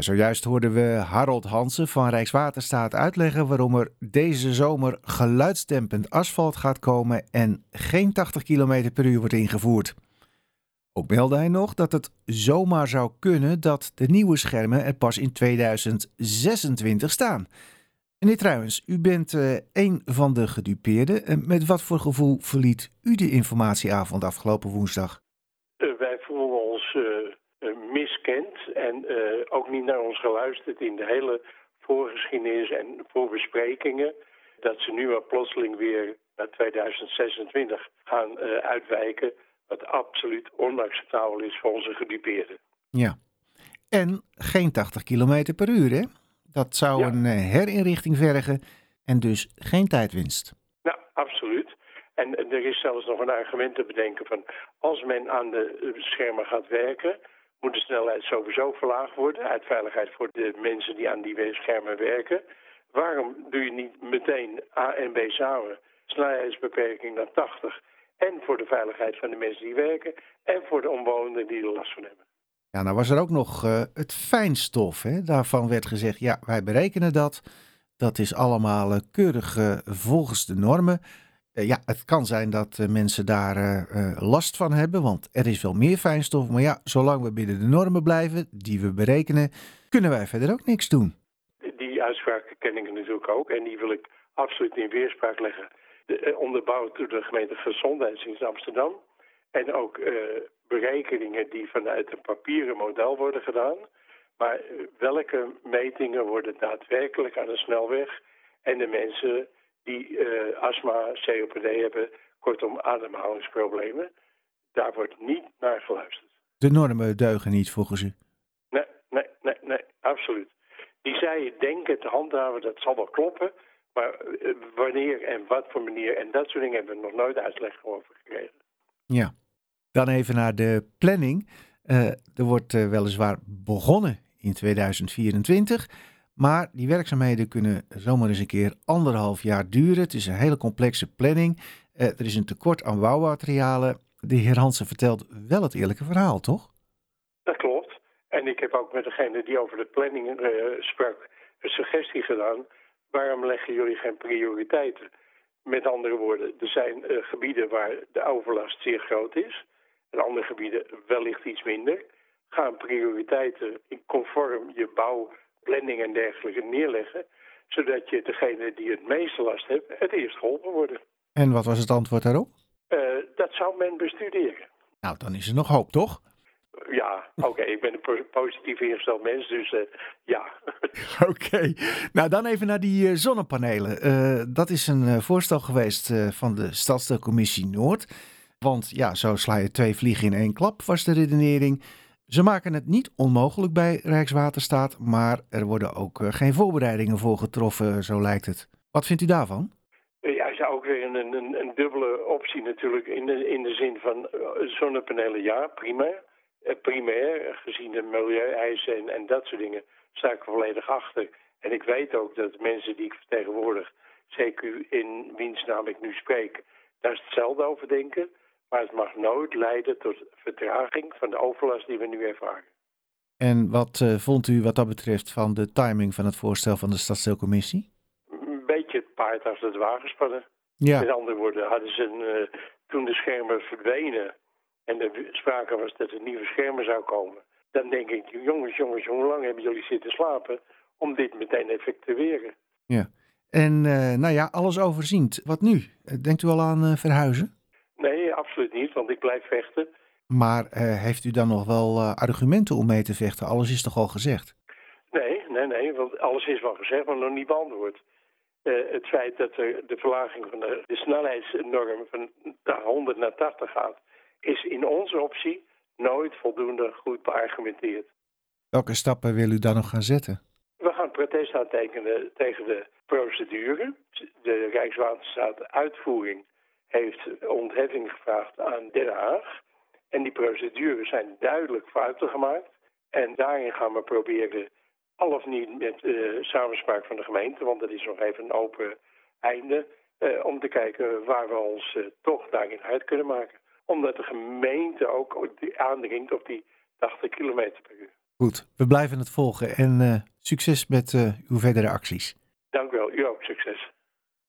Zojuist hoorden we Harold Hansen van Rijkswaterstaat uitleggen waarom er deze zomer geluidsdempend asfalt gaat komen en geen 80 km per uur wordt ingevoerd. Ook meldde hij nog dat het zomaar zou kunnen dat de nieuwe schermen er pas in 2026 staan. Meneer Truijens, u bent uh, een van de gedupeerden. En met wat voor gevoel verliet u de informatieavond afgelopen woensdag? Uh, wij voelen ons miskend en ook niet naar ons geluisterd in de hele voorgeschiedenis en voorbesprekingen. Dat ze nu maar plotseling weer naar 2026 gaan uitwijken. Wat absoluut onacceptabel is voor onze gedupeerden. Ja, en geen 80 km per uur, hè? Dat zou een herinrichting vergen en dus geen tijdwinst. Nou, absoluut. En er is zelfs nog een argument te bedenken van als men aan de schermen gaat werken, moet de snelheid sowieso verlaagd worden uit veiligheid voor de mensen die aan die schermen werken. Waarom doe je niet meteen A en B samen? Snelheidsbeperking naar 80 en voor de veiligheid van de mensen die werken en voor de omwonenden die er last van hebben. Ja, nou was er ook nog uh, het fijnstof. Hè? Daarvan werd gezegd, ja, wij berekenen dat. Dat is allemaal uh, keurig uh, volgens de normen. Ja, het kan zijn dat mensen daar last van hebben, want er is wel meer fijnstof. Maar ja, zolang we binnen de normen blijven, die we berekenen, kunnen wij verder ook niks doen. Die uitspraak ken ik natuurlijk ook en die wil ik absoluut in weerspraak leggen. De, onderbouwd door de gemeente Gezondheidsdienst Amsterdam. En ook berekeningen die vanuit een papieren model worden gedaan. Maar welke metingen worden daadwerkelijk aan de snelweg en de mensen die uh, astma, COPD hebben, kortom ademhalingsproblemen, daar wordt niet naar geluisterd. De normen deugen niet volgens u? Nee, nee, nee, nee, absoluut. Die zij denken te handhaven, dat zal wel kloppen, maar uh, wanneer en wat voor manier en dat soort dingen hebben we nog nooit uitleg over gekregen. Ja. Dan even naar de planning. Uh, er wordt uh, weliswaar begonnen in 2024. Maar die werkzaamheden kunnen zomaar eens een keer anderhalf jaar duren. Het is een hele complexe planning. Uh, er is een tekort aan bouwmaterialen. De heer Hansen vertelt wel het eerlijke verhaal, toch? Dat klopt. En ik heb ook met degene die over de planning sprak een suggestie gedaan. Waarom leggen jullie geen prioriteiten? Met andere woorden, er zijn gebieden waar de overlast zeer groot is. In andere gebieden wellicht iets minder. Gaan prioriteiten conform je bouwplanning en dergelijke neerleggen. Zodat je degene die het meeste last heeft, het eerst geholpen worden. En wat was het antwoord daarop? Uh, dat zou men bestuderen. Nou, dan is er nog hoop, toch? Ja, oké. Okay. ik ben een positief ingesteld mens, dus uh, ja. oké. Okay. Nou, dan even naar die uh, zonnepanelen. dat is een voorstel geweest van de Stadsdeelcommissie Noord. Want ja, zo sla je twee vliegen in één klap, was de redenering. Ze maken het niet onmogelijk bij Rijkswaterstaat, maar er worden ook uh, geen voorbereidingen voor getroffen, zo lijkt het. Wat vindt u daarvan? Ja, is ook weer een, een, een, dubbele optie natuurlijk in de, in de zin van uh, zonnepanelen, ja, prima. Primair, gezien de milieueisen en, en dat soort dingen, sta ik volledig achter. En ik weet ook dat mensen die ik vertegenwoordig, zeker in wiens naam ik nu spreek, daar hetzelfde over denken. Maar het mag nooit leiden tot vertraging van de overlast die we nu ervaren. En wat uh, vond u wat dat betreft van de timing van het voorstel van de stadsdeelcommissie? Een beetje het paard achter het wagen spannen. Ja. Met andere woorden, hadden ze een, uh, toen de schermen verdwenen en er sprake was dat er nieuwe schermen zou komen, dan denk ik, jongens, jongens, hoe lang hebben jullie zitten slapen om dit meteen effectueren? Ja. En uh, nou ja, alles overziend. Wat nu? Denkt u al aan verhuizen? Nee, absoluut niet, want ik blijf vechten. Maar uh, heeft u dan nog wel uh, argumenten om mee te vechten? Alles is toch al gezegd? Nee, nee, nee, want alles is wel gezegd, maar nog niet beantwoord. Uh, het feit dat er de verlaging van de, de snelheidsnorm van 100 naar 80 gaat, is in onze optie nooit voldoende goed beargumenteerd. Welke stappen wil u dan nog gaan zetten? We gaan protest aantekenen tegen de procedure. De Rijkswaterstaat uitvoering heeft ontheffing gevraagd aan Den Haag. En die procedures zijn duidelijk fouten gemaakt. En daarin gaan we proberen, al of niet met uh, samenspraak van de gemeente, want dat is nog even een open einde, uh, om te kijken waar we ons uh, toch daarin uit kunnen maken. Omdat de gemeente ook aandringt op die 80 km per uur. Goed, we blijven het volgen en succes met uw verdere acties. Dank u wel, u ook succes.